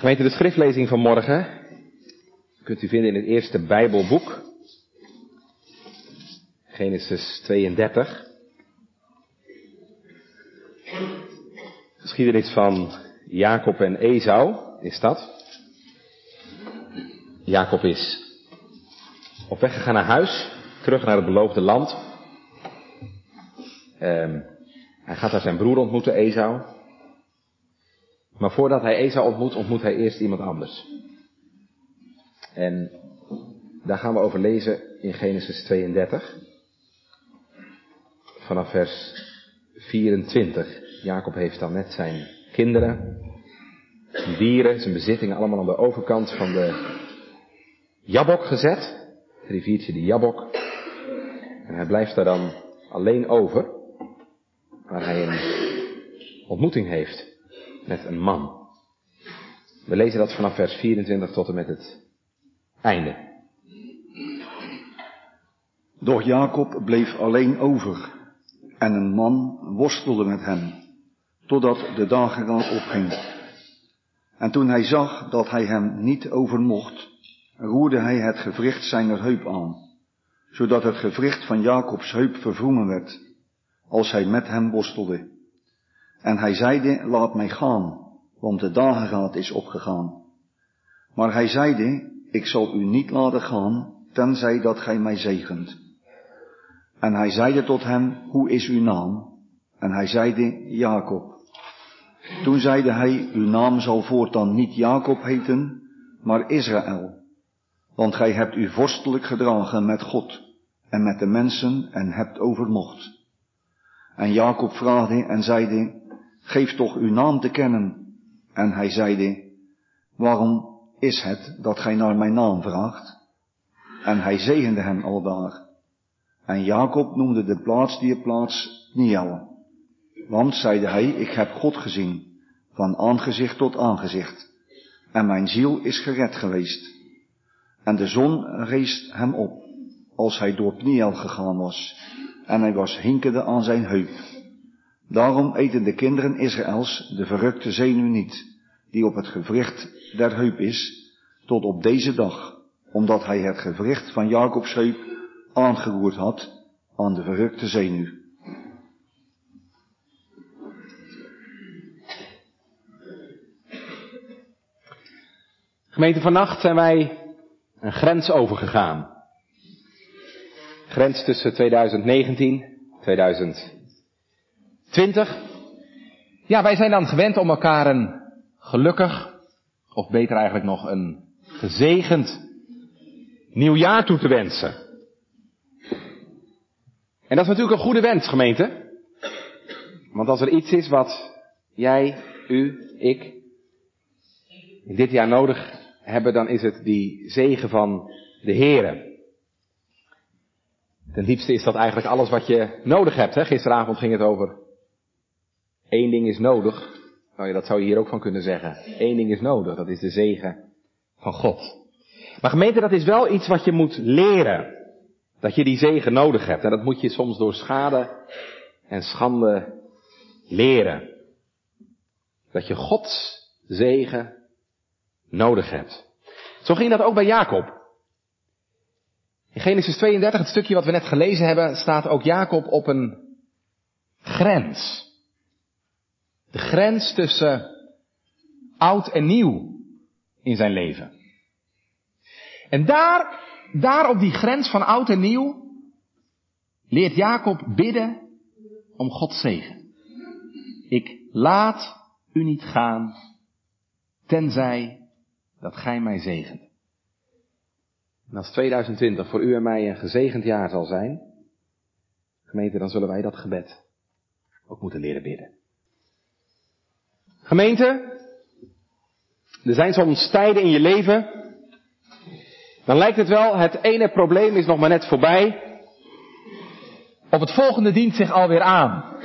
Gemeente, de schriftlezing van morgen kunt u vinden in het eerste Bijbelboek, Genesis 32. Geschiedenis van Jacob en Esau is dat. Jacob is op weg gegaan naar huis, terug naar het beloofde land. Um, hij gaat daar zijn broer ontmoeten, Esau. Maar voordat hij Esau ontmoet, ontmoet hij eerst iemand anders. En daar gaan we over lezen in Genesis 32. Vanaf vers 24. Jacob heeft dan net zijn kinderen, zijn dieren, zijn bezittingen allemaal aan de overkant van de Jabok gezet. Het riviertje de Jabok. En hij blijft daar dan alleen over. Waar hij een ontmoeting heeft met een man. We lezen dat vanaf vers 24 tot en met het einde. Doch Jacob bleef alleen over en een man worstelde met hem, totdat de dageraad opging. En toen hij zag dat hij hem niet overmocht, roerde hij het gewricht zijner heup aan, zodat het gewricht van Jacobs heup verwrongen werd, als hij met hem worstelde. En hij zeide, laat mij gaan, want de dageraad is opgegaan. Maar hij zeide, ik zal u niet laten gaan, tenzij dat gij mij zegent. En hij zeide tot hem, hoe is uw naam? En hij zeide, Jacob. Toen zeide hij, uw naam zal voortaan niet Jacob heten, maar Israël. Want gij hebt u vorstelijk gedragen met God en met de mensen en hebt overmocht. En Jacob vraagde en zeide, geef toch uw naam te kennen. En hij zeide, waarom is het dat gij naar mijn naam vraagt? En hij zegende hem aldaar. En Jacob noemde de plaats die plaats Niel. Want, zeide hij, ik heb God gezien, van aangezicht tot aangezicht. En mijn ziel is gered geweest. En de zon rees hem op, als hij door Pniel gegaan was. En hij was hinkende aan zijn heup. Daarom eten de kinderen Israëls de verrukte zenuw niet, die op het gewricht der heup is, tot op deze dag, omdat hij het gewricht van Jacobs heup aangeroerd had aan de verrukte zenuw. Gemeente, vannacht zijn wij een grens overgegaan. Grens tussen 2019, 2020. Ja, wij zijn dan gewend om elkaar een gelukkig, of beter eigenlijk nog een gezegend nieuwjaar toe te wensen. En dat is natuurlijk een goede wens, gemeente. Want als er iets is wat jij, u, ik in dit jaar nodig hebben, dan is het die zegen van de Here. Ten diepste is dat eigenlijk alles wat je nodig hebt. Hè? Gisteravond ging het over één ding is nodig. Nou ja, dat zou je hier ook van kunnen zeggen. Eén ding is nodig, dat is de zegen van God. Maar gemeente, dat is wel iets wat je moet leren. Dat je die zegen nodig hebt. En dat moet je soms door schade en schande leren. Dat je Gods zegen nodig hebt. Zo ging dat ook bij Jacob. In Genesis 32, het stukje wat we net gelezen hebben, staat ook Jacob op een grens. De grens tussen oud en nieuw in zijn leven. En daar, daar op die grens van oud en nieuw, leert Jacob bidden om Gods zegen. Ik laat u niet gaan, tenzij dat gij mij zegent. En als 2020 voor u en mij een gezegend jaar zal zijn, gemeente, dan zullen wij dat gebed ook moeten leren bidden. Gemeente, er zijn soms tijden in je leven, dan lijkt het wel, het ene probleem is nog maar net voorbij, op het volgende dient zich alweer aan.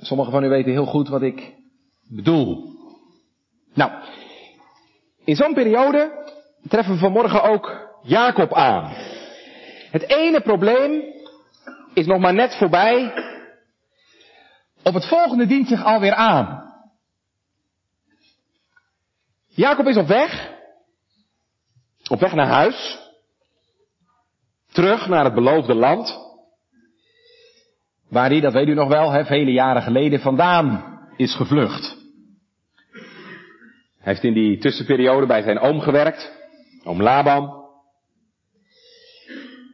Sommigen van u weten heel goed wat ik bedoel. Nou, in zo'n periode treffen we vanmorgen ook Jacob aan. Het ene probleem is nog maar net voorbij. Op het volgende dient zich alweer aan. Jacob is op weg. Op weg naar huis. Terug naar het beloofde land. Waar hij, dat weet u nog wel, hè, vele jaren geleden vandaan is gevlucht. Hij heeft in die tussenperiode bij zijn oom gewerkt. Oom Laban.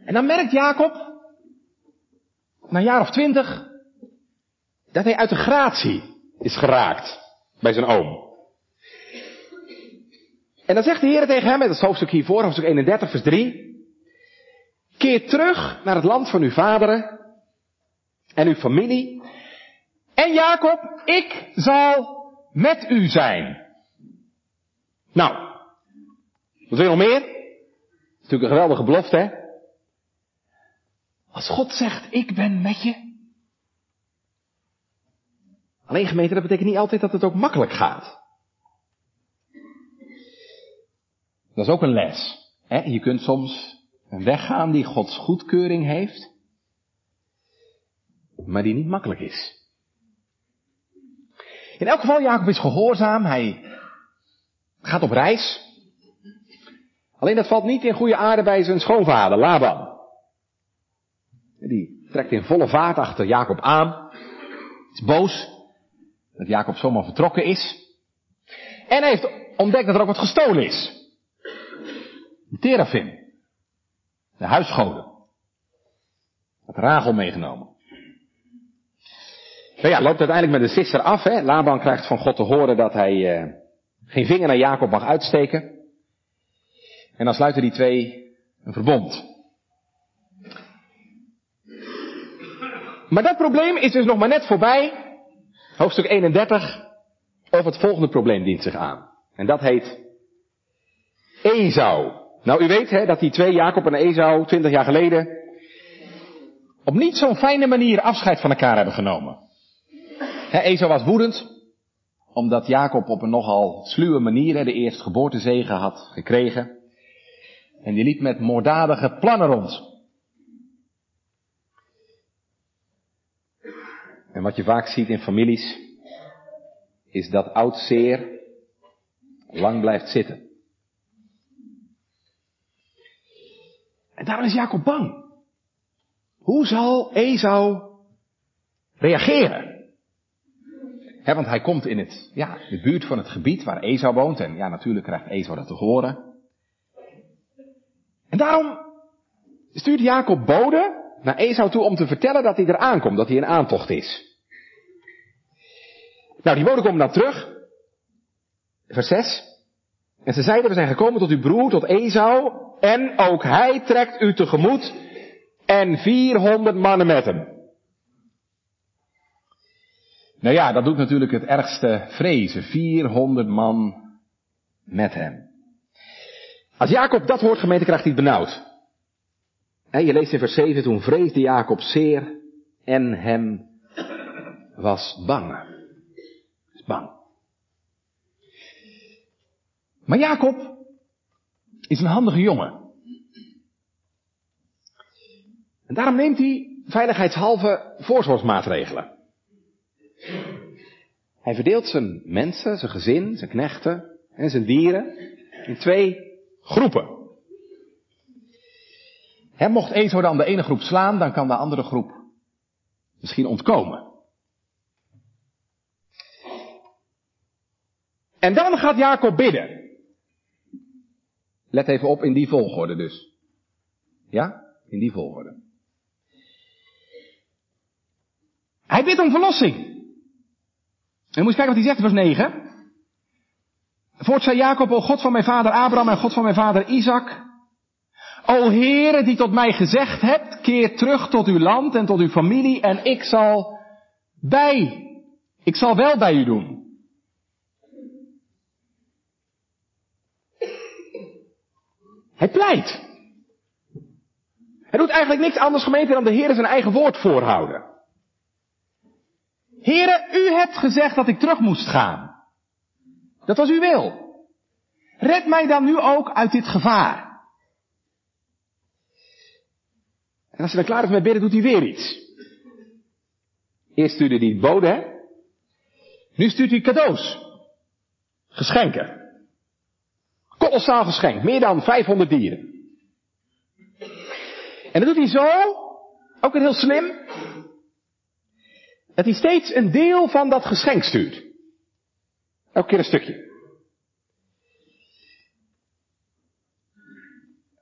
En dan merkt Jacob, na een jaar of twintig, dat hij uit de gratie is geraakt bij zijn oom. En dan zegt de Heer tegen hem, met het hoofdstuk hiervoor, hoofdstuk 31, vers 3. Keer terug naar het land van uw vaderen en uw familie. En Jacob, ik zal met u zijn. Nou, wat wil je nog meer? Dat is natuurlijk een geweldige belofte, hè? Als God zegt, ik ben met je. Alleen gemeente, dat betekent niet altijd dat het ook makkelijk gaat. Dat is ook een les. Hè? Je kunt soms een weg gaan die Gods goedkeuring heeft, maar die niet makkelijk is. In elk geval, Jacob is gehoorzaam, hij gaat op reis. Alleen dat valt niet in goede aarde bij zijn schoonvader, Laban. Die trekt in volle vaart achter Jacob aan. Is boos dat Jacob zomaar vertrokken is. En hij heeft ontdekt dat er ook wat gestolen is. De terafim. De huisgoden. Had Rachel meegenomen. Nou ja, loopt uiteindelijk met de sisser af. Hè? Laban krijgt van God te horen dat hij uh, geen vinger naar Jacob mag uitsteken. En dan sluiten die twee een verbond. Maar dat probleem is dus nog maar net voorbij. Hoofdstuk 31. Of het volgende probleem dient zich aan. En dat heet Esau. Nou, u weet hè, dat die twee, Jacob en Esau, twintig jaar geleden, op niet zo'n fijne manier afscheid van elkaar hebben genomen. Esau was woedend, omdat Jacob op een nogal sluwe manier hè, de eerstgeboortezegen had gekregen. En die liep met moorddadige plannen rond. En wat je vaak ziet in families, is dat oud zeer lang blijft zitten. En daarom is Jacob bang. Hoe zal Esau reageren? Want hij komt in het, ja, de buurt van het gebied waar Esau woont. En ja, natuurlijk krijgt Esau dat te horen. En daarom stuurt Jacob bode naar Esau toe om te vertellen dat hij er aankomt, dat hij een aantocht is. Nou, die bode komen dan terug. Vers 6. En ze zeiden, we zijn gekomen tot uw broer, tot Esau, en ook hij trekt u tegemoet, en 400 mannen met hem. Nou ja, dat doet natuurlijk het ergste vrezen. 400 man met hem. Als Jacob dat hoort, gemeente, krijgt hij het benauwd. Je leest in vers 7, toen vreesde Jacob zeer en hem was bang. Bang. Maar Jacob is een handige jongen. En daarom neemt hij veiligheidshalve voorzorgsmaatregelen. Hij verdeelt zijn mensen, zijn gezin, zijn knechten en zijn dieren in twee groepen. Hem mocht Ezo dan de ene groep slaan, dan kan de andere groep misschien ontkomen. En dan gaat Jacob bidden. Let even op in die volgorde dus. Ja? In die volgorde. Hij bidt om verlossing. En moet je kijken wat hij zegt, vers 9. Voort zei Jacob, o God van mijn vader Abraham en God van mijn vader Isaac. O Heere die tot mij gezegd hebt, keer terug tot uw land en tot uw familie en ik zal bij, ik zal wel bij u doen. Hij pleit. Hij doet eigenlijk niks anders gemeente dan de Heer zijn eigen woord voorhouden. Heren, u hebt gezegd dat ik terug moest gaan. Dat was uw wil. Red mij dan nu ook uit dit gevaar. En als hij dan klaar is met bidden, doet hij weer iets. Eerst stuurde hij bode, hè? Nu stuurt hij cadeaus. Geschenken. kolossaal geschenk. Meer dan 500 dieren. En dat doet hij zo, ook weer heel slim, dat hij steeds een deel van dat geschenk stuurt. Elke keer een stukje.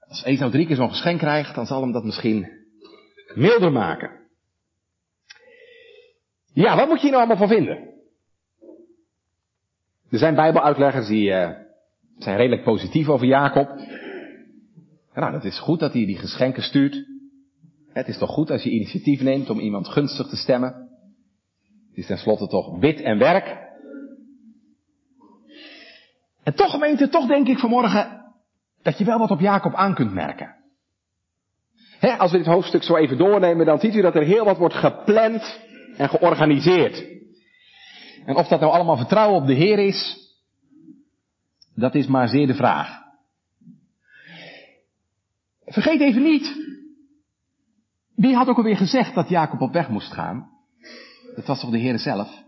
Als Esau drie keer zo'n geschenk krijgt, dan zal hem dat misschien milder maken. Ja, wat moet je hier nou allemaal van vinden? Er zijn bijbeluitleggers die uh, zijn redelijk positief over Jacob. Nou, dat is goed dat hij die geschenken stuurt. Het is toch goed als je initiatief neemt om iemand gunstig te stemmen. Het is tenslotte toch bid en werk. En toch gemeente, toch denk ik vanmorgen dat je wel wat op Jacob aan kunt merken. Als we dit hoofdstuk zo even doornemen, dan ziet u dat er heel wat wordt gepland en georganiseerd. En of dat nou allemaal vertrouwen op de Heer is, dat is maar zeer de vraag. Vergeet even niet, wie had ook alweer gezegd dat Jacob op weg moest gaan? Dat was toch de Heer zelf?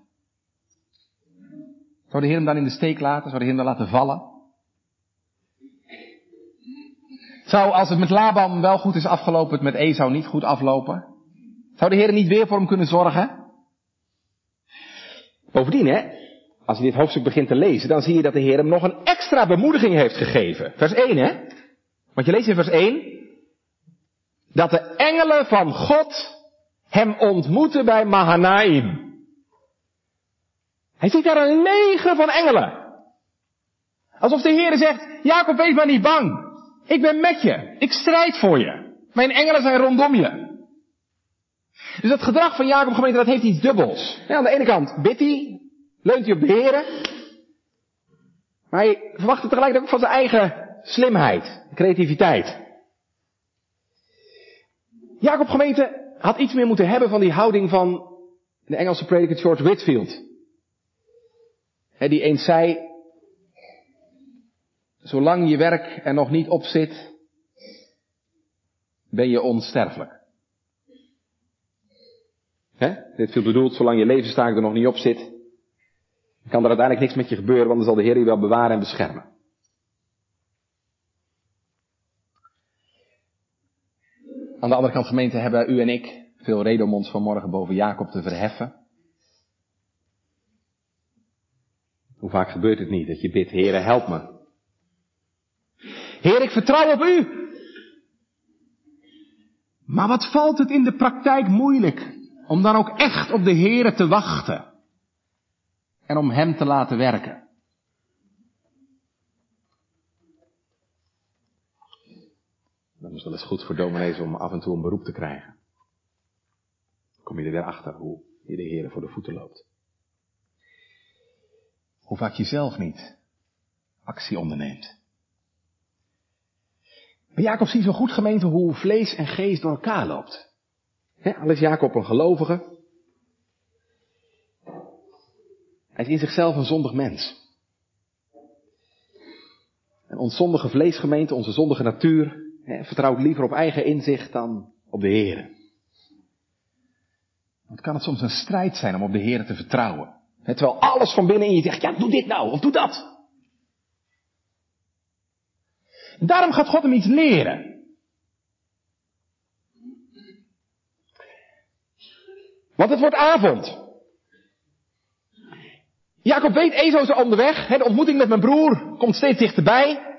Zou de Heer hem dan in de steek laten? Zou de Heer hem dan laten vallen? Zou, als het met Laban wel goed is afgelopen, het met Esau niet goed aflopen? Zou de Heer niet weer voor hem kunnen zorgen? Bovendien, hè, als je dit hoofdstuk begint te lezen, dan zie je dat de Heer hem nog een extra bemoediging heeft gegeven. Vers 1, hè? Want je leest in vers 1, dat de engelen van God hem ontmoeten bij Mahanaim. Hij ziet daar een leger van engelen. Alsof de Heer zegt, Jacob, wees maar niet bang. Ik ben met je. Ik strijd voor je. Mijn engelen zijn rondom je. Dus dat gedrag van Jacob gemeente, dat heeft iets dubbels. Ja, aan de ene kant bidt hij, leunt hij op de Heer. Maar hij verwacht het tegelijkertijd ook van zijn eigen slimheid, creativiteit. Jacob gemeente had iets meer moeten hebben van die houding van de Engelse prediker George Whitfield. die eens zei, zolang je werk er nog niet op zit, ben je onsterfelijk. He? Dit veel bedoeld, zolang je levenstaak er nog niet op zit, kan er uiteindelijk niks met je gebeuren, want dan zal de Heer je wel bewaren en beschermen. Aan de andere kant, gemeente, hebben u en ik veel reden om ons vanmorgen boven Jacob te verheffen. Hoe vaak gebeurt het niet dat je bidt, Heere, help me. Heer, ik vertrouw op u. Maar wat valt het in de praktijk moeilijk om dan ook echt op de Heere te wachten en om Hem te laten werken. Dat is wel eens goed voor dominees om af en toe een beroep te krijgen. Dan kom je er weer achter hoe je de Heer voor de voeten loopt. Hoe vaak je zelf niet actie onderneemt. Maar Jacob ziet zo goed gemeente hoe vlees en geest door elkaar loopt. Al is Jacob een gelovige. Hij is in zichzelf een zondig mens. Een onzondige vleesgemeente, onze zondige natuur, vertrouwt liever op eigen inzicht dan op de Heer. Want kan het soms een strijd zijn om op de Heer te vertrouwen. terwijl alles van binnen in je zegt, ja, doe dit nou, of doe dat. Daarom gaat God hem iets leren. Want het wordt avond. Jacob weet, Ezo is onderweg. de ontmoeting met mijn broer komt steeds dichterbij.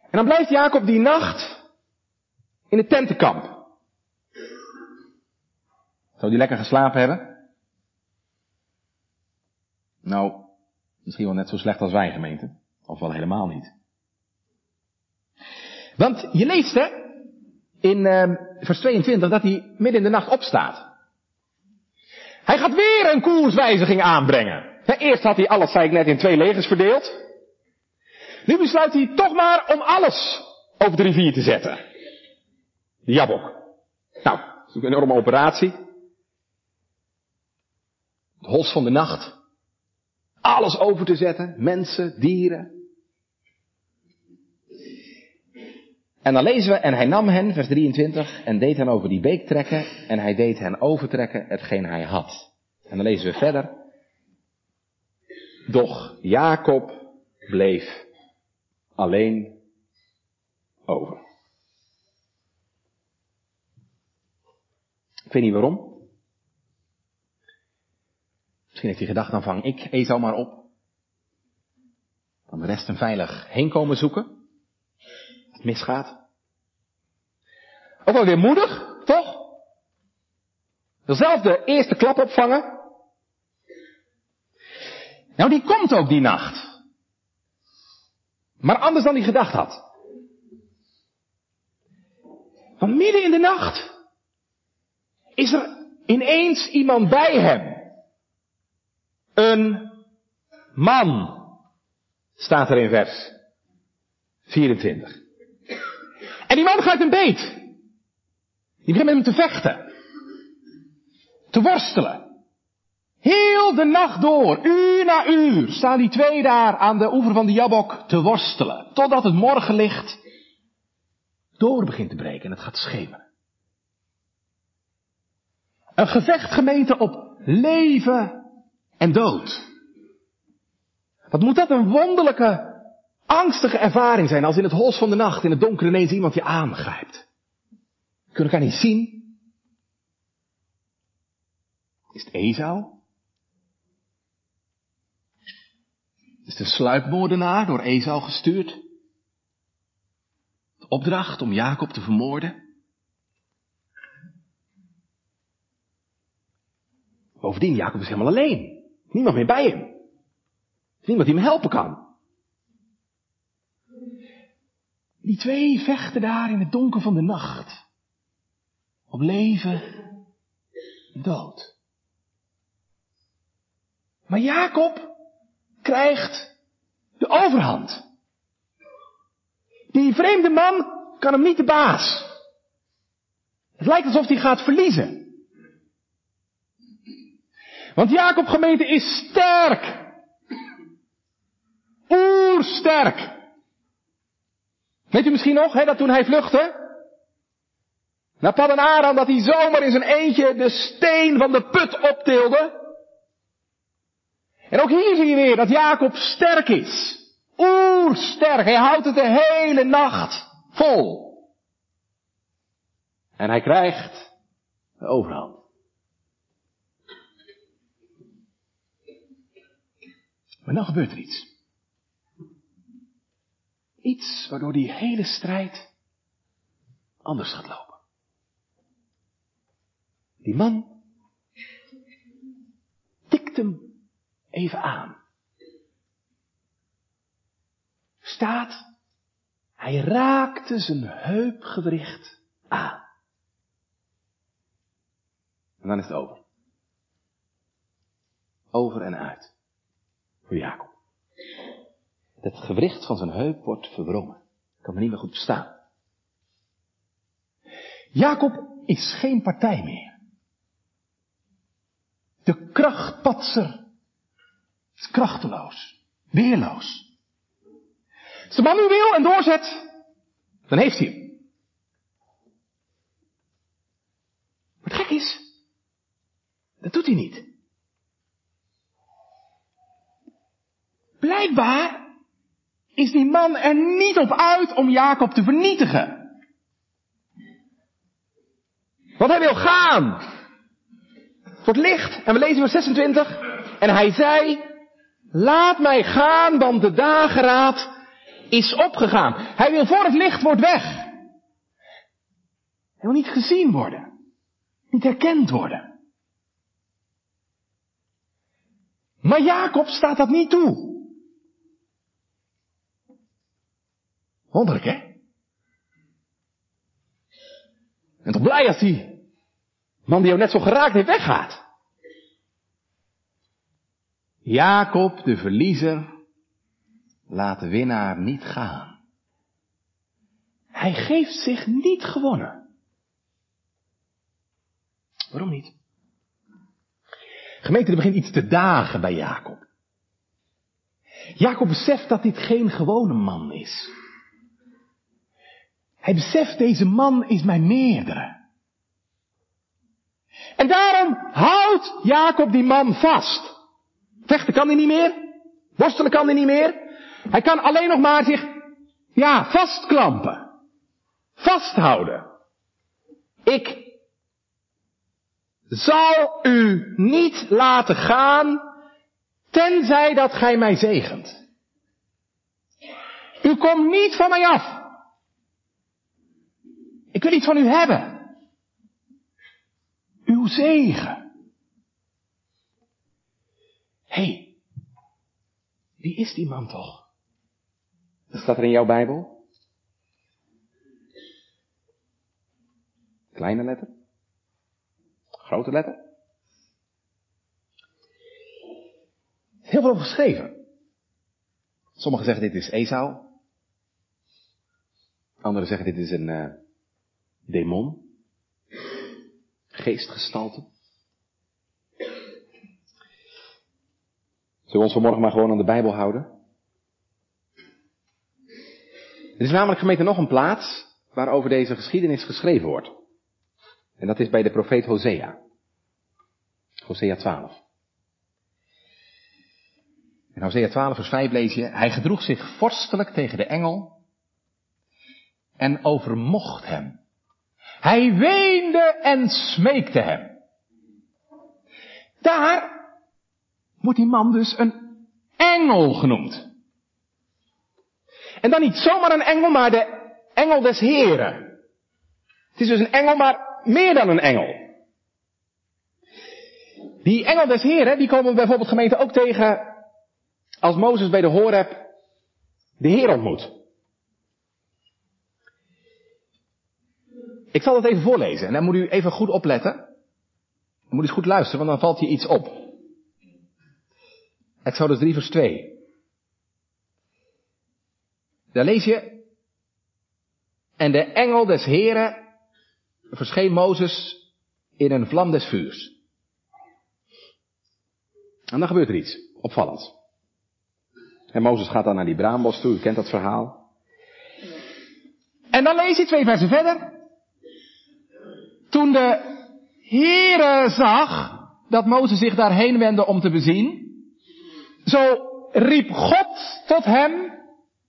En dan blijft Jacob die nacht in het tentenkamp. Zou die lekker geslapen hebben? Nou, misschien wel net zo slecht als wij gemeente. Of wel helemaal niet. Want je leest hè, in uh, vers 22 dat hij midden in de nacht opstaat. Hij gaat weer een koerswijziging aanbrengen. eerst had hij alles, zei ik net, in twee legers verdeeld. Nu besluit hij toch maar om alles over de rivier te zetten. De Jabok. Nou, dat is een enorme operatie. Het hols van de nacht. Alles over te zetten. Mensen, dieren. En dan lezen we, en hij nam hen, vers 23, en deed hen over die beek trekken, en hij deed hen overtrekken hetgeen hij had. En dan lezen we verder. Doch Jacob bleef alleen over. Ik weet niet waarom. Misschien heeft hij gedacht, dan vang ik Esau maar op. Dan de rest een veilig heenkomen zoeken. Misgaat. Ook wel weer moedig, toch? Zelf de eerste klap opvangen. Nou, die komt ook die nacht. Maar anders dan hij gedacht had. Want midden in de nacht is er ineens iemand bij hem. Een man, staat er in vers 24. En die man gaat hem beet. Die begint met hem te vechten. Te worstelen. Heel de nacht door, uur na uur, staan die twee daar aan de oever van de Jabok te worstelen. Totdat het morgenlicht door begint te breken en het gaat schemeren. Een gevecht gemeente op leven en dood. Wat moet dat een wonderlijke, angstige ervaring zijn als in het hols van de nacht, in het donker ineens iemand je aangrijpt. Kun elkaar niet zien. Is het Esau? Is de sluipmoordenaar door Esau gestuurd? De opdracht om Jacob te vermoorden? Bovendien, Jacob is helemaal alleen. Niemand meer bij hem. Niemand die hem helpen kan. Die twee vechten daar in het donker van de nacht. Op leven en dood. Maar Jacob krijgt de overhand. Die vreemde man kan hem niet de baas. Het lijkt alsof hij gaat verliezen. Want Jacob gemeente is sterk. Oersterk. Weet u misschien nog, hè, dat toen hij vluchtte? Naar Paddan Aram, dat hij zomaar in zijn eentje de steen van de put optilde. En ook hier zie je weer dat Jacob sterk is. Oersterk. Hij houdt het de hele nacht vol. En hij krijgt de overhand. Maar dan gebeurt er iets. Iets waardoor die hele strijd anders gaat lopen. Die man tikt hem even aan. Staat, hij raakte zijn heupgewricht aan. En dan is het over. Over en uit. Voor Jacob. Het gewricht van zijn heup wordt verwrongen. Kan me niet meer goed verstaan. Jacob is geen partij meer. De krachtpatser is krachteloos, weerloos. Als de man nu wil en doorzet, dan heeft hij hem. Wat gek is, dat doet hij niet. Blijkbaar is die man er niet op uit om Jacob te vernietigen. Want hij wil gaan. Het wordt licht en we lezen vers 26. En hij zei, laat mij gaan, want de dageraad is opgegaan. Hij wil voor het licht wordt weg. Hij wil niet gezien worden. Niet herkend worden. Maar Jacob staat dat niet toe. Wonderlijk, hè? En toch blij als die man die jou net zo geraakt heeft weggaat. Jacob, de verliezer, laat de winnaar niet gaan. Hij geeft zich niet gewonnen. Waarom niet? Gemeente, begint iets te dagen bij Jacob. Jacob beseft dat dit geen gewone man is. Hij beseft, deze man is mijn meerdere. En daarom houdt Jacob die man vast. Vechten kan hij niet meer. Worstelen kan hij niet meer. Hij kan alleen nog maar zich, ja, vastklampen. Vasthouden. Ik zal u niet laten gaan, tenzij dat gij mij zegent. U komt niet van mij af. Ik wil iets van u hebben. Uw zegen. Hé, hey, wie is die man toch? Dat staat er in jouw Bijbel? Kleine letter? Grote letter? Heel veel over geschreven. Sommigen zeggen dit is Esau. Anderen zeggen dit is een uh, demon. Geestgestalte. Zullen we ons vanmorgen maar gewoon aan de Bijbel houden? Er is namelijk gemeente nog een plaats waarover deze geschiedenis geschreven wordt. En dat is bij de profeet Hosea. Hosea 12. In Hosea 12 vers 5 lees je, hij gedroeg zich vorstelijk tegen de engel en overmocht hem. Hij weende en smeekte hem. Daar wordt die man dus een engel genoemd. En dan niet zomaar een engel, maar de engel des Heren. Het is dus een engel, maar meer dan een engel. Die engel des Heren, die komen we bijvoorbeeld gemeente ook tegen als Mozes bij de Horeb de Heer ontmoet. Ik zal dat even voorlezen en dan moet u even goed opletten. Dan moet u eens goed luisteren, want dan valt hier iets op. Exodus 3 vers 2. Daar lees je. En de engel des Heren verscheen Mozes in een vlam des vuurs. En dan gebeurt er iets opvallends. En Mozes gaat dan naar die braambos toe, u kent dat verhaal. En dan lees je twee versen verder. Toen de Heere zag dat Mozes zich daarheen wendde om te bezien, zo riep God tot hem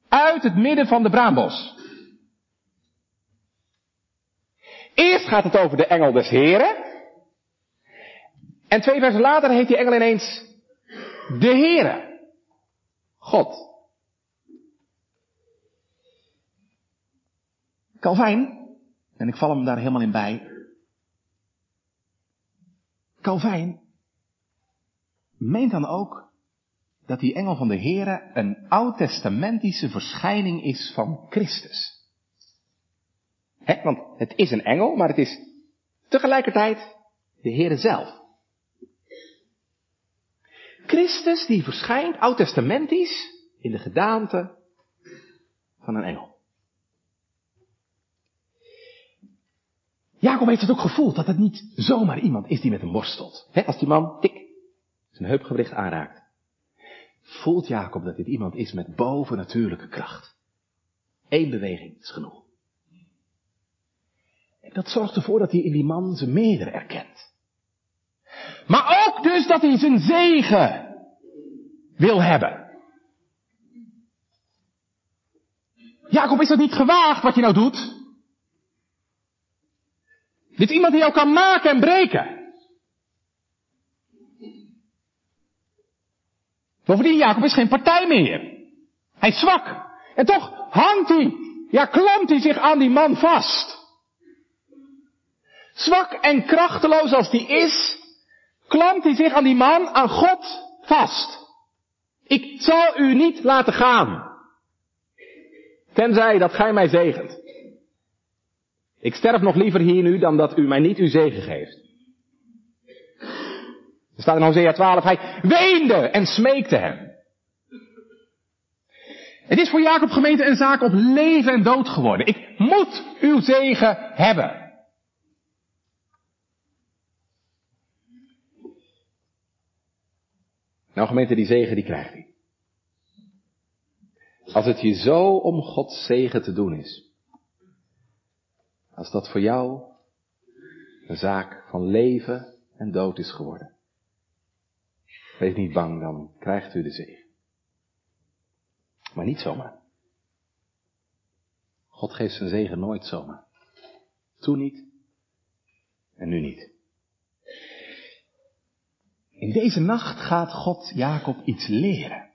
uit het midden van de braambos. Eerst gaat het over de engel des Heren. En twee versen later heet die engel ineens de Heere. God. Calvijn, en ik val hem daar helemaal in bij. Calvijn meent dan ook dat die engel van de Here een oud-testamentische verschijning is van Christus. He, want het is een engel, maar het is tegelijkertijd de Heere zelf. Christus die verschijnt oud-testamentisch in de gedaante van een engel. Jacob heeft het ook gevoeld dat het niet zomaar iemand is die met hem worstelt. He, als die man tik zijn heupgewricht aanraakt, voelt Jacob dat dit iemand is met bovennatuurlijke kracht. Eén beweging is genoeg. En dat zorgt ervoor dat hij in die man zijn meerdere erkent. Maar ook dus dat hij zijn zegen wil hebben. Jacob, is dat niet gewaagd wat je nou doet? Dit is iemand die jou kan maken en breken. Bovendien, Jacob is geen partij meer. Hij is zwak. En toch hangt hij, ja klampt hij zich aan die man vast. Zwak en krachteloos als die is, klampt hij zich aan die man, aan God, vast. Ik zal u niet laten gaan. Tenzij dat gij mij zegent. Ik sterf nog liever hier nu dan dat u mij niet uw zegen geeft. Er staat in Hosea 12, hij weende en smeekte hem. Het is voor Jacob gemeente een zaak op leven en dood geworden. Ik moet uw zegen hebben. Nou gemeente, die zegen die krijgt hij. Als het je zo om Gods zegen te doen is. Als dat voor jou een zaak van leven en dood is geworden. Wees niet bang, dan krijgt u de zegen. Maar niet zomaar. God geeft zijn zegen nooit zomaar. Toen niet en nu niet. In deze nacht gaat God Jacob iets leren.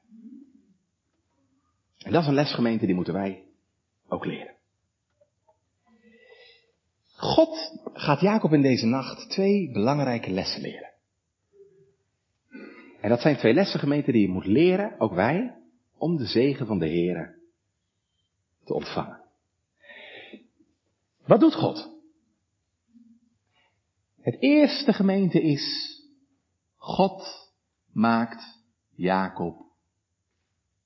En dat is een lesgemeente die moeten wij ook leren. God gaat Jacob in deze nacht twee belangrijke lessen leren. En dat zijn twee lessen gemeenten die je moet leren, ook wij, om de zegen van de Heer te ontvangen. Wat doet God? Het eerste gemeente is, God maakt Jacob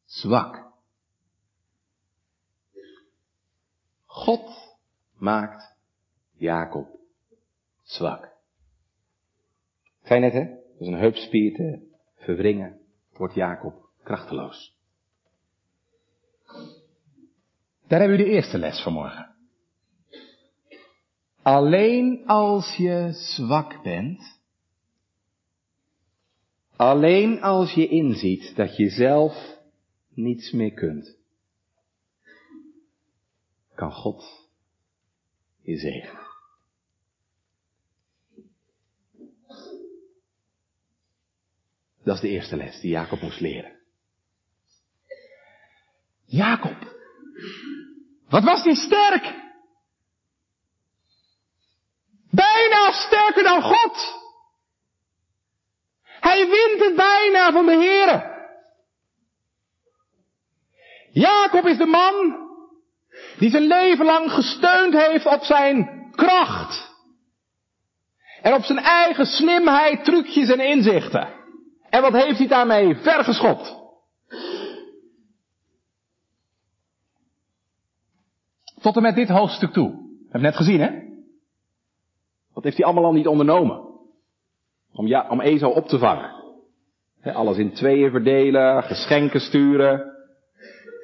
zwak. God maakt Jacob zwak. Zei net hè, is een heupspier te verwringen, wordt Jacob krachteloos. Daar hebben we de eerste les vanmorgen. Alleen als je zwak bent, alleen als je inziet dat je zelf niets meer kunt, kan God je zegenen. Dat is de eerste les die Jacob moest leren. Jacob, wat was die sterk? Bijna sterker dan God. Hij wint het bijna van de Here. Jacob is de man die zijn leven lang gesteund heeft op zijn kracht. En op zijn eigen slimheid, trucjes en inzichten. En wat heeft hij daarmee vergeschopt? Tot en met dit hoofdstuk toe. We hebben net gezien, hè? Wat heeft hij allemaal al niet ondernomen? Om, ja, om Ezo op te vangen. alles in tweeën verdelen, geschenken sturen.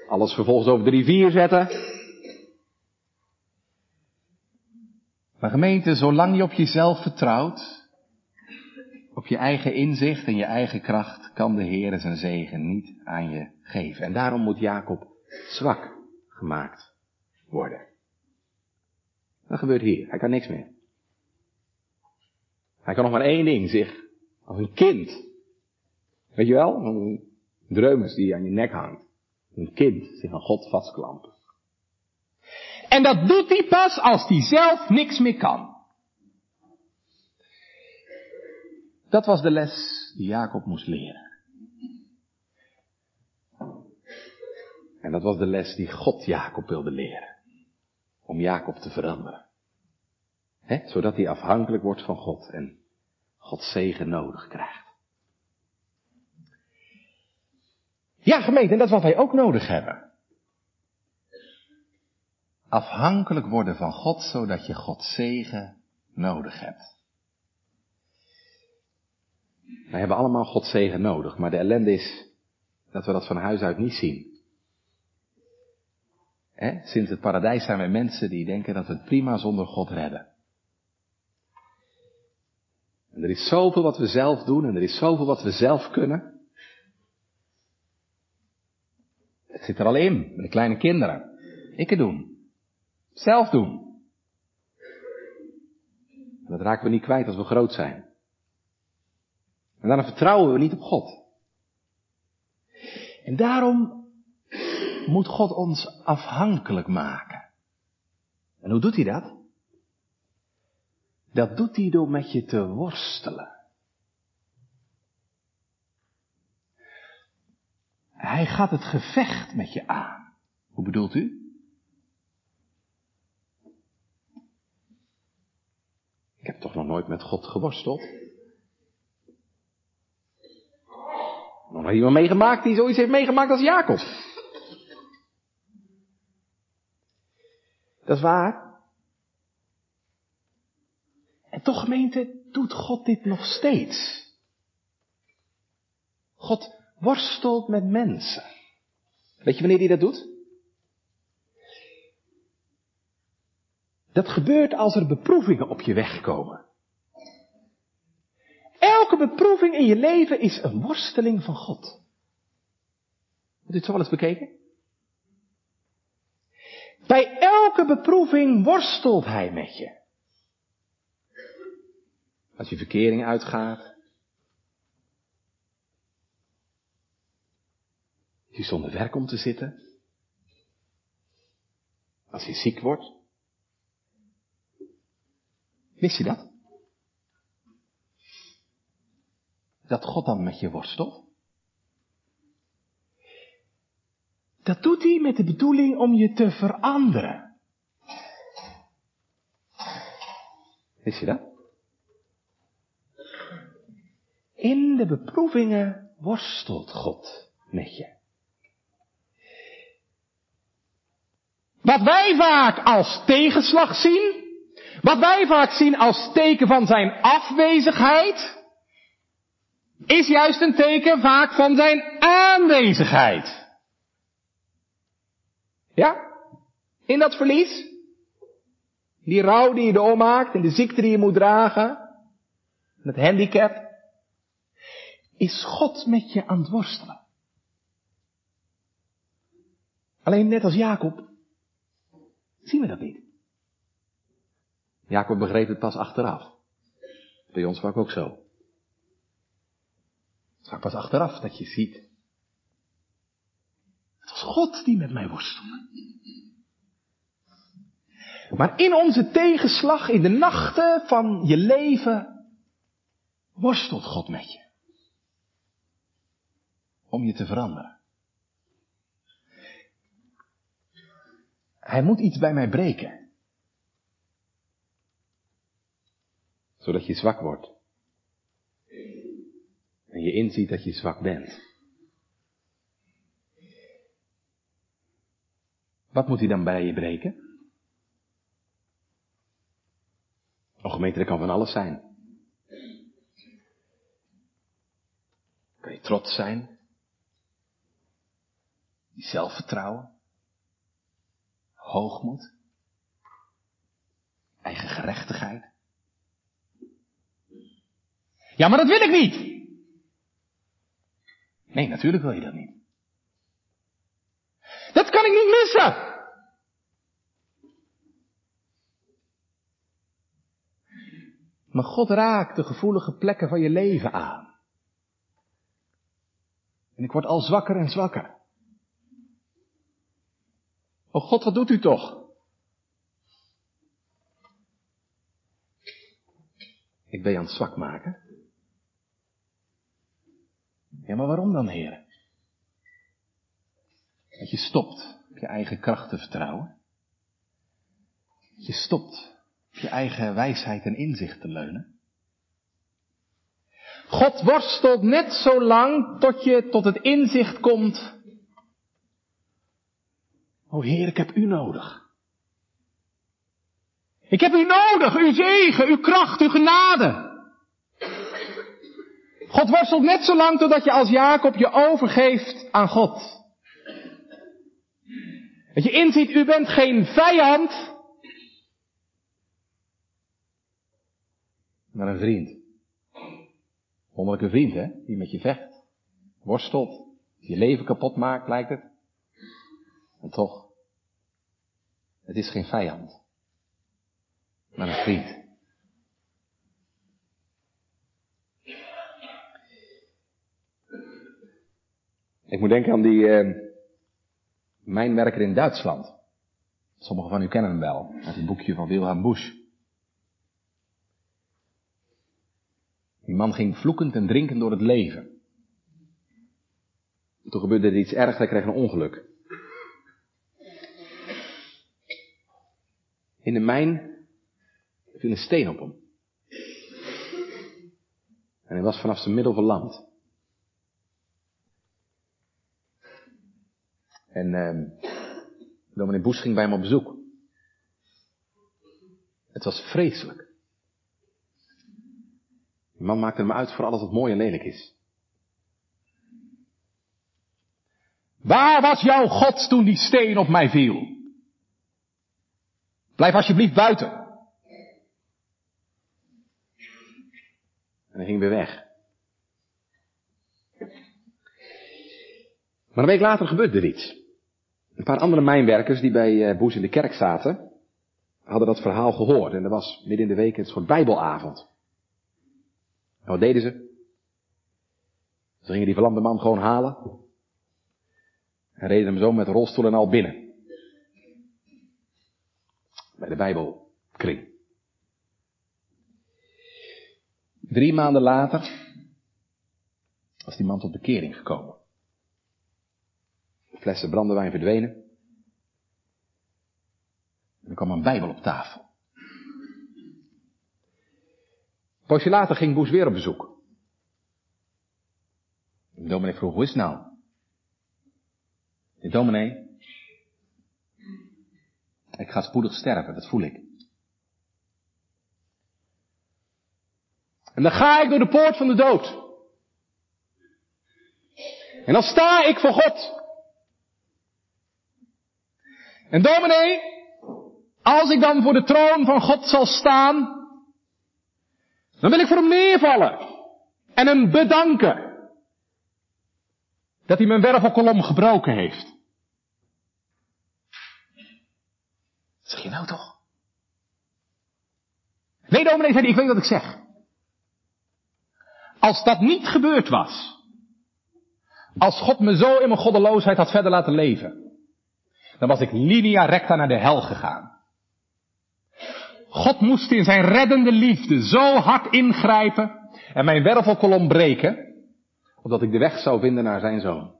Alles vervolgens over de rivier zetten. Maar gemeente, zolang je op jezelf vertrouwt, op je eigen inzicht en je eigen kracht, kan de Heer zijn zegen niet aan je geven. En daarom moet Jacob zwak gemaakt worden. Wat gebeurt hier? Hij kan niks meer. Hij kan nog maar één ding, zich als een kind. Weet je wel? Een dreumes die aan je nek hangt. Een kind zich aan God vastklampen. En dat doet hij pas als hij zelf niks meer kan. Dat was de les die Jacob moest leren. En dat was de les die God Jacob wilde leren. Om Jacob te veranderen. Zodat hij afhankelijk wordt van God en Gods zegen nodig krijgt. Ja, gemeente, en dat is wat wij ook nodig hebben. Afhankelijk worden van God, zodat je Gods zegen nodig hebt. Wij hebben allemaal Gods zegen nodig, maar de ellende is dat we dat van huis uit niet zien. Sinds het paradijs zijn wij mensen die denken dat we het prima zonder God redden. En er is zoveel wat we zelf doen en er is zoveel wat we zelf kunnen. Het zit er al in, met de kleine kinderen. Ik het doen. Zelf doen. En dat raken we niet kwijt als we groot zijn. En daarom vertrouwen we niet op God. En daarom moet God ons afhankelijk maken. En hoe doet hij dat? Dat doet hij door met je te worstelen. Hij gaat het gevecht met je aan. Hoe bedoelt u? Ik heb toch nog nooit met God geworsteld? Nog iemand meegemaakt die zoiets heeft meegemaakt als Jacob. Dat is waar. En toch gemeente, doet God dit nog steeds. God worstelt met mensen. Weet je wanneer hij dat doet? Dat gebeurt als er beproevingen op je weg komen. Elke beproeving in je leven is een worsteling van God. Heb je het zo wel eens bekeken? Bij elke beproeving worstelt hij met je. Als je verkering uitgaat. Als je zonder werk om te zitten. Als je ziek wordt. Wist je dat? Dat God dan met je worstelt? Dat doet hij met de bedoeling om je te veranderen. Wist je dat? In de beproevingen worstelt God met je. Wat wij vaak als tegenslag zien, wat wij vaak zien als teken van zijn afwezigheid, is juist een teken vaak van zijn aanwezigheid. Ja? In dat verlies? Die rouw die je doormaakt en de ziekte die je moet dragen, het handicap, is God met je aan het worstelen. Alleen net als Jacob zien we dat niet. Jacob begreep het pas achteraf. Bij ons vaak ook zo. Het pas achteraf dat je ziet. Het was God die met mij worstelde. Maar in onze tegenslag, in de nachten van je leven, worstelt God met je. Om je te veranderen. Hij moet iets bij mij breken. Zodat je zwak wordt. En je inziet dat je zwak bent. Wat moet hij dan bij je breken? Oh gemeente, kan van alles zijn. Kan je trots zijn? Zelfvertrouwen? Hoogmoed? Eigen gerechtigheid? Ja, maar dat wil ik niet! Nee, natuurlijk wil je dat niet. Dat kan ik niet missen! Maar God raakt de gevoelige plekken van je leven aan. En ik word al zwakker en zwakker. Oh God, wat doet u toch? Ik ben je aan het zwak maken. Ja, maar waarom dan, heren? Dat je stopt op je eigen kracht te vertrouwen. Dat je stopt op je eigen wijsheid en inzicht te leunen. God worstelt net zo lang tot je tot het inzicht komt. O Heer, ik heb u nodig. Ik heb u nodig, uw zegen, uw kracht, uw genade. God worstelt net zo lang totdat je als Jacob je overgeeft aan God. Dat je inziet, u bent geen vijand, maar een vriend. Wonderlijke vriend, hè? Die met je vecht, worstelt, je leven kapot maakt, lijkt het. En toch, het is geen vijand, maar een vriend. Ik moet denken aan die uh, mijnwerker in Duitsland. Sommigen van u kennen hem wel, uit het boekje van Wilhelm Busch. Die man ging vloekend en drinkend door het leven. Toen gebeurde er iets ergs, hij kreeg een ongeluk. In de mijn viel een steen op hem. En hij was vanaf zijn middel verlamd. En uh, dominee Boes ging bij hem op bezoek. Het was vreselijk. Die man maakte hem uit voor alles wat mooi en lelijk is. Waar was jouw God toen die steen op mij viel? Blijf alsjeblieft buiten. En hij ging weer weg. Maar een week later gebeurde er iets. Een paar andere mijnwerkers die bij eh, Boes in de kerk zaten, hadden dat verhaal gehoord. En er was midden in de week een soort bijbelavond. En wat deden ze? Ze gingen die verlamde man gewoon halen. En reden hem zo met rolstoel en al binnen. Bij de Bijbelkring. Drie maanden later was die man tot bekering gekomen. Flessen brandewijn verdwenen. En er kwam een Bijbel op tafel. Een poosje later ging Boes weer op bezoek. De dominee vroeg, hoe is het nou? De dominee, ik ga spoedig sterven, dat voel ik. En dan ga ik door de poort van de dood. En dan sta ik voor God. En dominee, als ik dan voor de troon van God zal staan, dan wil ik voor hem neervallen en hem bedanken dat hij mijn wervelkolom gebroken heeft. Zeg je nou toch? Nee, dominee, zei ik weet wat ik zeg. Als dat niet gebeurd was, als God me zo in mijn goddeloosheid had verder laten leven, dan was ik linea recta naar de hel gegaan. God moest in zijn reddende liefde zo hard ingrijpen en mijn wervelkolom breken, opdat ik de weg zou vinden naar zijn zoon.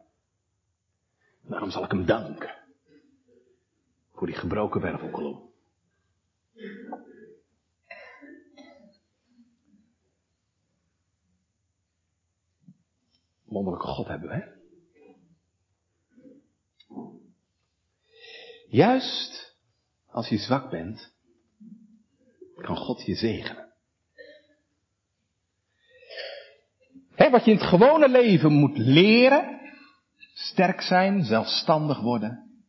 Daarom zal ik hem danken voor die gebroken wervelkolom. Wonderlijke God hebben we, hè? Juist als je zwak bent, kan God je zegenen. Wat je in het gewone leven moet leren, sterk zijn, zelfstandig worden.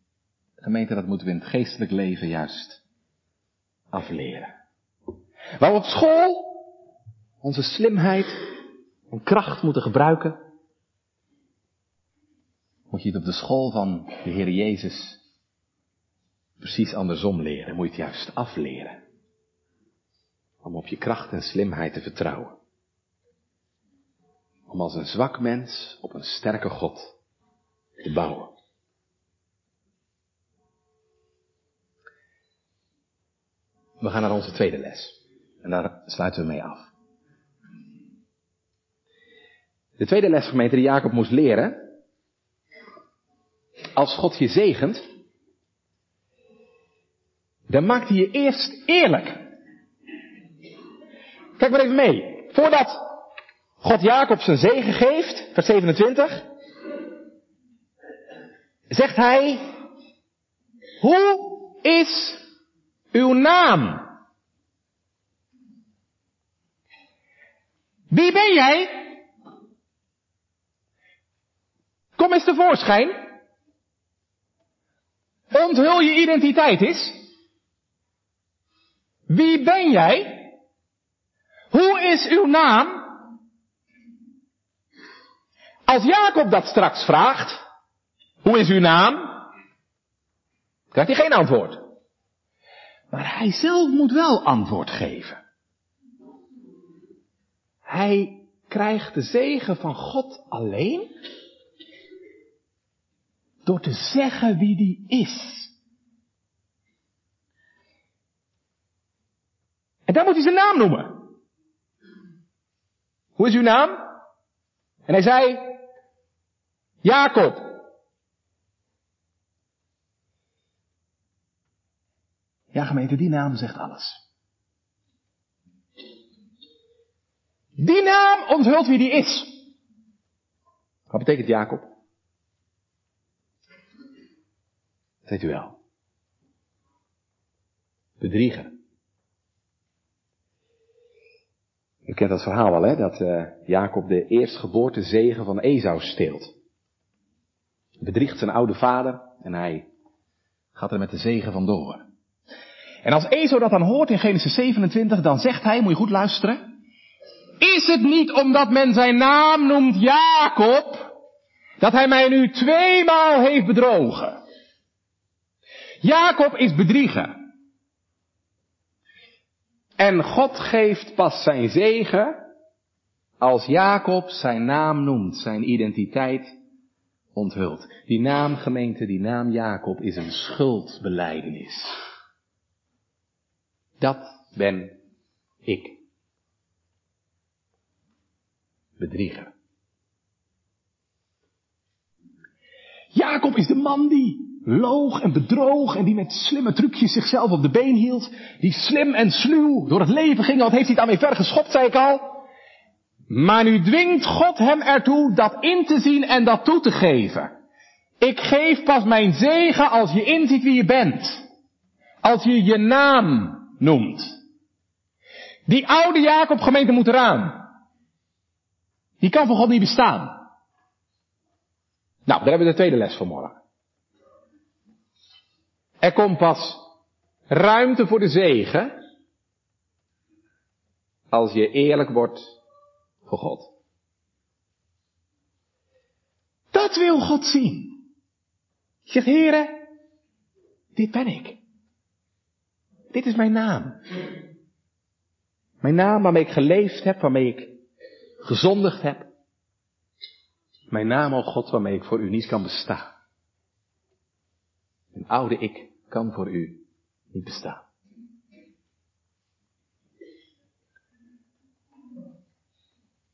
Gemeente, dat moeten we in het geestelijk leven juist afleren. Waar we op school onze slimheid en kracht moeten gebruiken, moet je het op de school van de Heer Jezus precies andersom leren. Moet je het juist afleren. Om op je kracht en slimheid te vertrouwen. Om als een zwak mens op een sterke God te bouwen. We gaan naar onze tweede les. En daar sluiten we mee af. De tweede les, gemeente, die Jacob moest leren, als God je zegent, dan maakt hij je eerst eerlijk. Kijk maar even mee. Voordat God Jacob zijn zegen geeft, vers 27, zegt hij, hoe is uw naam? Wie ben jij? Kom eens tevoorschijn. Onthul je identiteit is. Wie ben jij? Hoe is uw naam? Als Jacob dat straks vraagt, hoe is uw naam? Krijgt hij geen antwoord. Maar hij zelf moet wel antwoord geven. Hij krijgt de zegen van God alleen door te zeggen wie die is. En dan moet hij zijn naam noemen. Hoe is uw naam? En hij zei, Jacob. Ja, gemeente, die naam zegt alles. Die naam onthult wie die is. Wat betekent Jacob? Dat weet u wel. Bedriegen. U kent dat verhaal wel, hè? Dat uh, Jacob de eerstgeboorte zegen van Esau steelt. Bedriegt zijn oude vader en hij gaat er met de zegen vandoor. En als Esau dat dan hoort in Genesis 27, dan zegt hij, moet je goed luisteren. Is het niet omdat men zijn naam noemt Jacob, dat hij mij nu tweemaal heeft bedrogen? Jacob is bedriegen. En God geeft pas zijn zegen als Jacob zijn naam noemt, zijn identiteit onthult. Die naam gemeente, die naam Jacob is een schuldbeleidenis. Dat ben ik. Bedrieger. Jacob is de man die loog en bedroog en die met slimme trucjes zichzelf op de been hield. Die slim en sluw door het leven ging. Wat heeft hij daarmee ver geschopt, zei ik al. Maar nu dwingt God hem ertoe dat in te zien en dat toe te geven. Ik geef pas mijn zegen als je inziet wie je bent. Als je je naam noemt. Die oude Jacob gemeente moet eraan. Die kan voor God niet bestaan. Nou, daar hebben we de tweede les van morgen. Er komt pas ruimte voor de zegen als je eerlijk wordt voor God. Dat wil God zien. Je zegt, heren, dit ben ik. Dit is mijn naam. Mijn naam waarmee ik geleefd heb, waarmee ik gezondigd heb. Mijn naam, o God, waarmee ik voor u niet kan bestaan. Een oude ik kan voor u niet bestaan.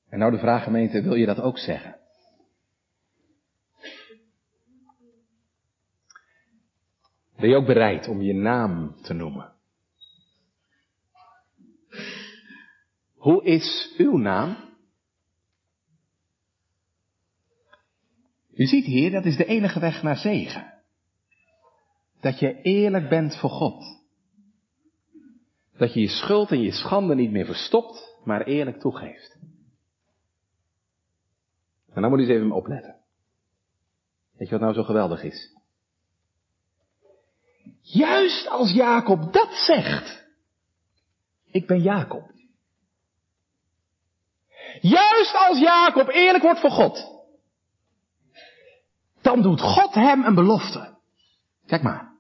En nou de vraag gemeente, wil je dat ook zeggen? Ben je ook bereid om je naam te noemen? Hoe is uw naam? U ziet hier, dat is de enige weg naar zegen. Dat je eerlijk bent voor God. Dat je je schuld en je schande niet meer verstopt, maar eerlijk toegeeft. En dan moet je eens even opletten. Weet je wat nou zo geweldig is? Juist als Jacob dat zegt. Ik ben Jacob. Juist als Jacob eerlijk wordt voor God. Dan doet God hem een belofte. Kijk maar.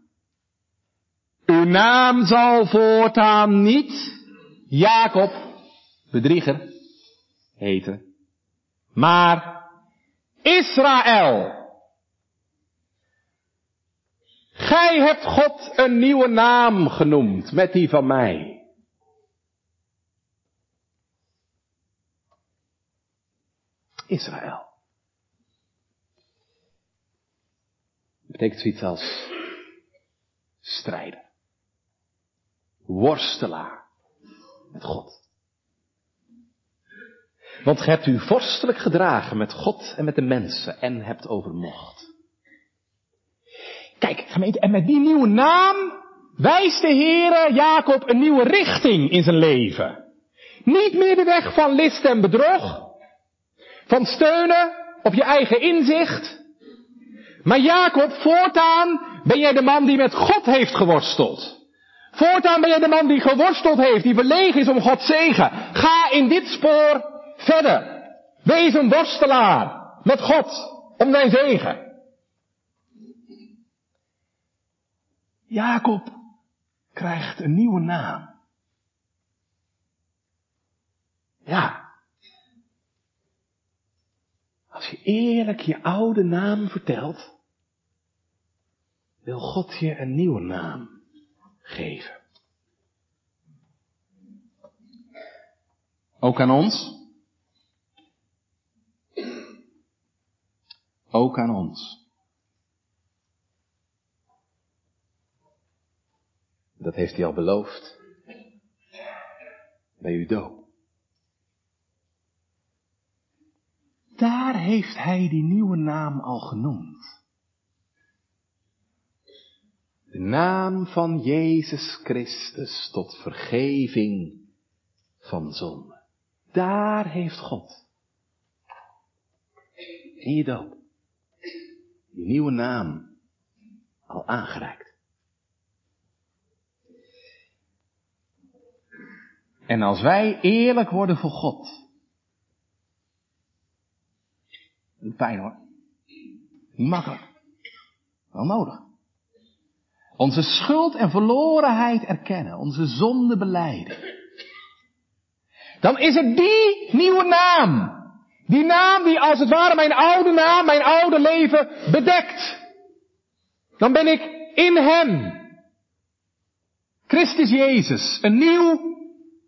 Uw naam zal voortaan niet Jacob, bedrieger, heten, maar Israël. Gij hebt God een nieuwe naam genoemd met die van mij. Israël. Dat betekent zoiets als strijder. Worstelaar met God. Want ge hebt u vorstelijk gedragen met God en met de mensen en hebt overmocht. Kijk, gemeente, en met die nieuwe naam wijst de Heere Jacob een nieuwe richting in zijn leven. Niet meer de weg van list en bedrog, van steunen op je eigen inzicht. Maar Jacob, voortaan ben jij de man die met God heeft geworsteld. Voortaan ben jij de man die geworsteld heeft, die verlegen is om Gods zegen. Ga in dit spoor verder. Wees een worstelaar met God om zijn zegen. Jacob krijgt een nieuwe naam. Ja. Als je eerlijk je oude naam vertelt, wil God je een nieuwe naam geven. Ook aan ons. Ook aan ons. Dat heeft hij al beloofd. Bij uw doop. Daar heeft hij die nieuwe naam al genoemd. De naam van Jezus Christus tot vergeving van zonde. Daar heeft God in je doop die nieuwe naam al aangereikt. En als wij eerlijk worden voor God. Pijn hoor. Niet makkelijk. Wel nodig. Onze schuld en verlorenheid erkennen, onze zonde beleiden. Dan is het die nieuwe naam. Die naam die als het ware mijn oude naam, mijn oude leven bedekt. Dan ben ik in Hem. Christus Jezus, een nieuw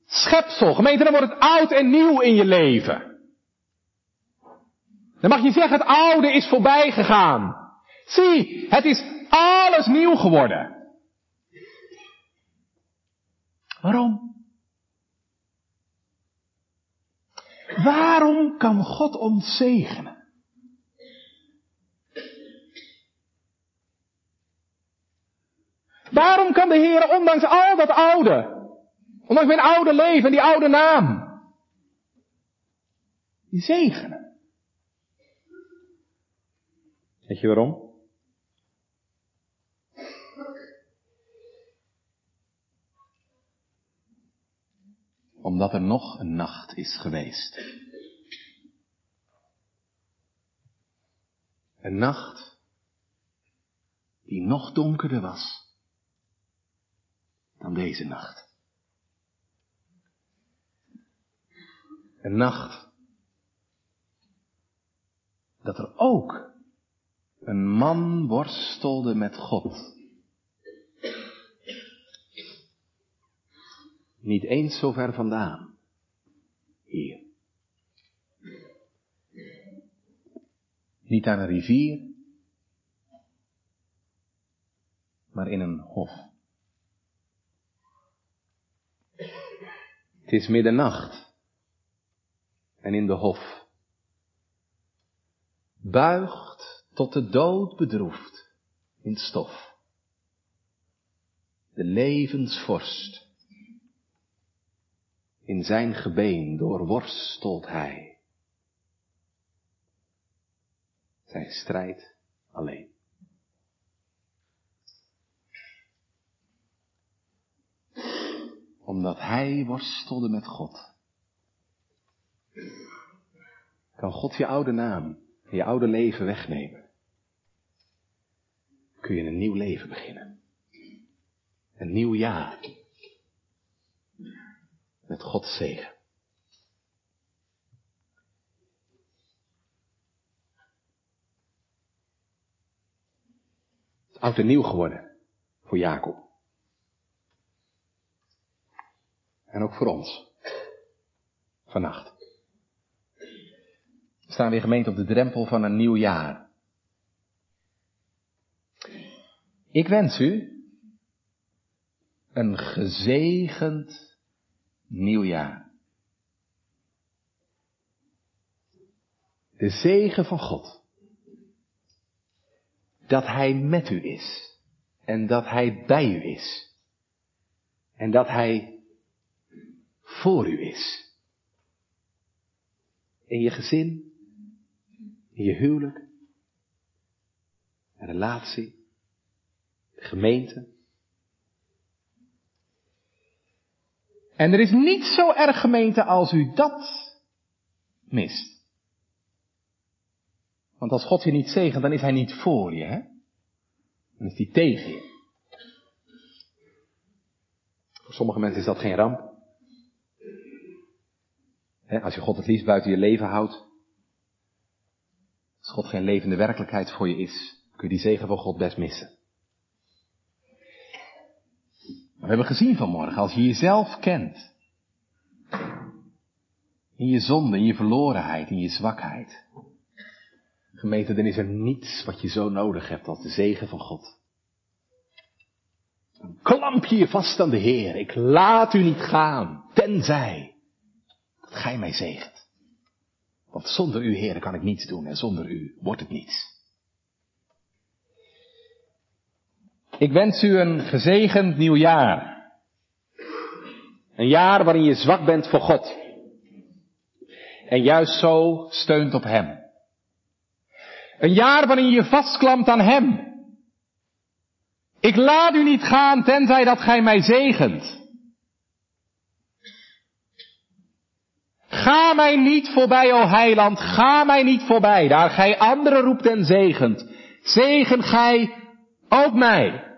schepsel. Gemeente, dan wordt het oud en nieuw in je leven. Dan mag je zeggen, het oude is voorbij gegaan. Zie, het is alles nieuw geworden. Waarom? Waarom kan God ons zegenen? Waarom kan de Heer, ondanks al dat oude, ondanks mijn oude leven, die oude naam, die zegenen? Weet je waarom? Omdat er nog een nacht is geweest. Een nacht die nog donkerder was dan deze nacht. Een nacht dat er ook een man worstelde met God. Niet eens zo ver vandaan. Hier. Niet aan een rivier, maar in een hof. Het is middernacht en in de hof buigt tot de dood bedroefd in stof. De levensvorst in zijn gebeen doorworstelt hij. Zijn strijd alleen. Omdat hij worstelde met God. Kan God je oude naam je oude leven wegnemen. Kun je een nieuw leven beginnen. Een nieuw jaar met Gods zegen. Het is oud en nieuw geworden voor Jacob. En ook voor ons. Vannacht. We staan weer gemeend op de drempel van een nieuw jaar. Ik wens u een gezegend nieuwjaar. De zegen van God. Dat Hij met u is. En dat Hij bij u is. En dat Hij voor u is. In je gezin. In je huwelijk. Relatie. De gemeente. En er is niet zo erg gemeente als u dat mist. Want als God je niet zegent, dan is hij niet voor je, hè? Dan is hij tegen je. Voor sommige mensen is dat geen ramp. als je God het liefst buiten je leven houdt. Als God geen levende werkelijkheid voor je is, kun je die zegen van God best missen. We hebben gezien vanmorgen, als je jezelf kent, in je zonde, in je verlorenheid, in je zwakheid, gemeente, dan is er niets wat je zo nodig hebt als de zegen van God. Klamp je je vast aan de Heer. Ik laat u niet gaan, tenzij dat gij mij zegent. Want zonder u, Heer, kan ik niets doen en zonder u wordt het niets. Ik wens u een gezegend nieuw jaar. Een jaar waarin je zwak bent voor God. En juist zo steunt op Hem. Een jaar waarin je vastklampt aan Hem. Ik laat u niet gaan tenzij dat Gij mij zegent. Ga mij niet voorbij, o heiland, ga mij niet voorbij, daar gij anderen roept en zegent. Zegen gij ook mij.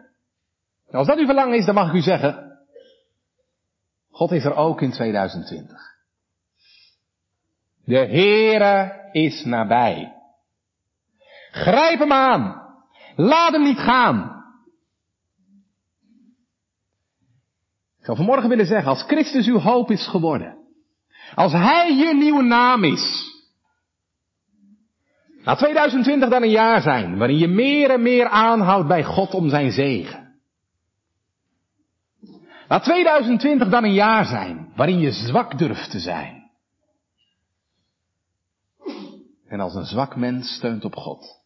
als dat uw verlangen is, dan mag ik u zeggen, God is er ook in 2020. De Heere is nabij. Grijp hem aan. Laat hem niet gaan. Ik zou vanmorgen willen zeggen, als Christus uw hoop is geworden, als Hij je nieuwe naam is, laat 2020 dan een jaar zijn waarin je meer en meer aanhoudt bij God om zijn zegen. Laat 2020 dan een jaar zijn waarin je zwak durft te zijn. En als een zwak mens steunt op God.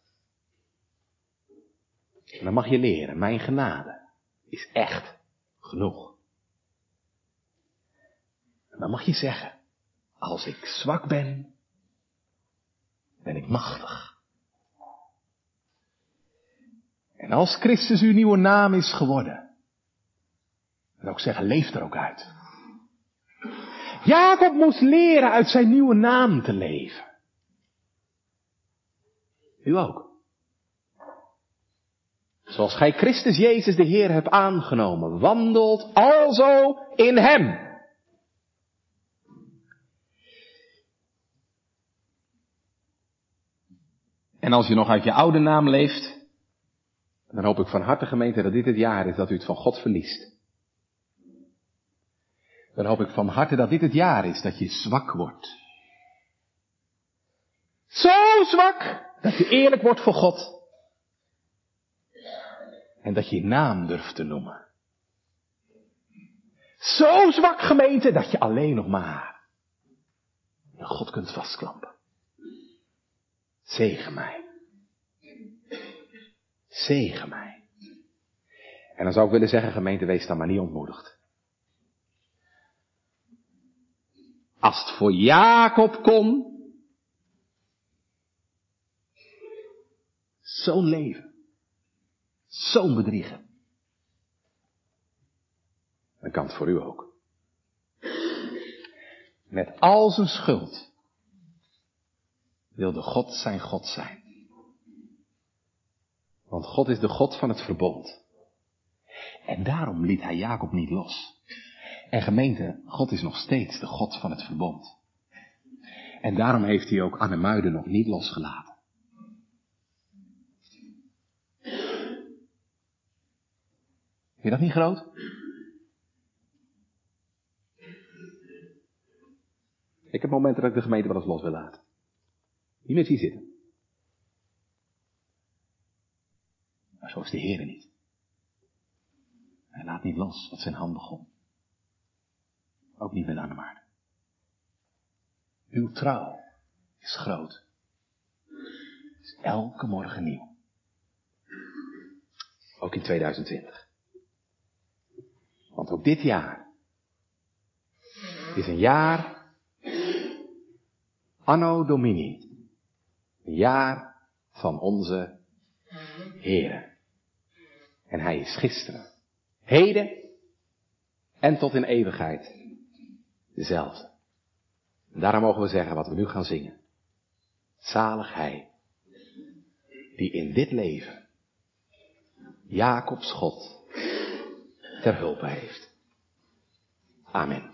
En dan mag je leren, mijn genade is echt genoeg. En dan mag je zeggen, als ik zwak ben, ben ik machtig. En als Christus uw nieuwe naam is geworden, dan ook zeggen, leef er ook uit. Jacob moest leren uit zijn nieuwe naam te leven. U ook. Zoals gij Christus Jezus de Heer hebt aangenomen, wandelt alzo in Hem. En als je nog uit je oude naam leeft, dan hoop ik van harte gemeente dat dit het jaar is dat u het van God verliest. Dan hoop ik van harte dat dit het jaar is dat je zwak wordt. Zo zwak dat je eerlijk wordt voor God. En dat je je naam durft te noemen. Zo zwak gemeente dat je alleen nog maar God kunt vastklampen. Zegen mij. Zegen mij. En dan zou ik willen zeggen, gemeente, wees dan maar niet ontmoedigd. Als het voor Jacob kon, zo'n leven, zo'n bedriegen, dan kan het voor u ook. Met al zijn schuld wilde God zijn God zijn. Want God is de God van het verbond. En daarom liet hij Jacob niet los. En gemeente, God is nog steeds de God van het verbond. En daarom heeft hij ook Annemuiden nog niet losgelaten. Vind je dat niet groot? Ik heb momenten dat ik de gemeente wel eens los wil laten. Niet meer zien zitten. Maar zo is de Heer niet. Hij laat niet los wat zijn hand begon. Ook niet met Annemaarten. Uw trouw is groot. Is elke morgen nieuw. Ook in 2020. Want ook dit jaar is een jaar anno domini. Jaar van onze Here. En hij is gisteren, heden en tot in eeuwigheid dezelfde. Daarom mogen we zeggen wat we nu gaan zingen. Zalig hij, die in dit leven Jacobs God ter hulp heeft. Amen.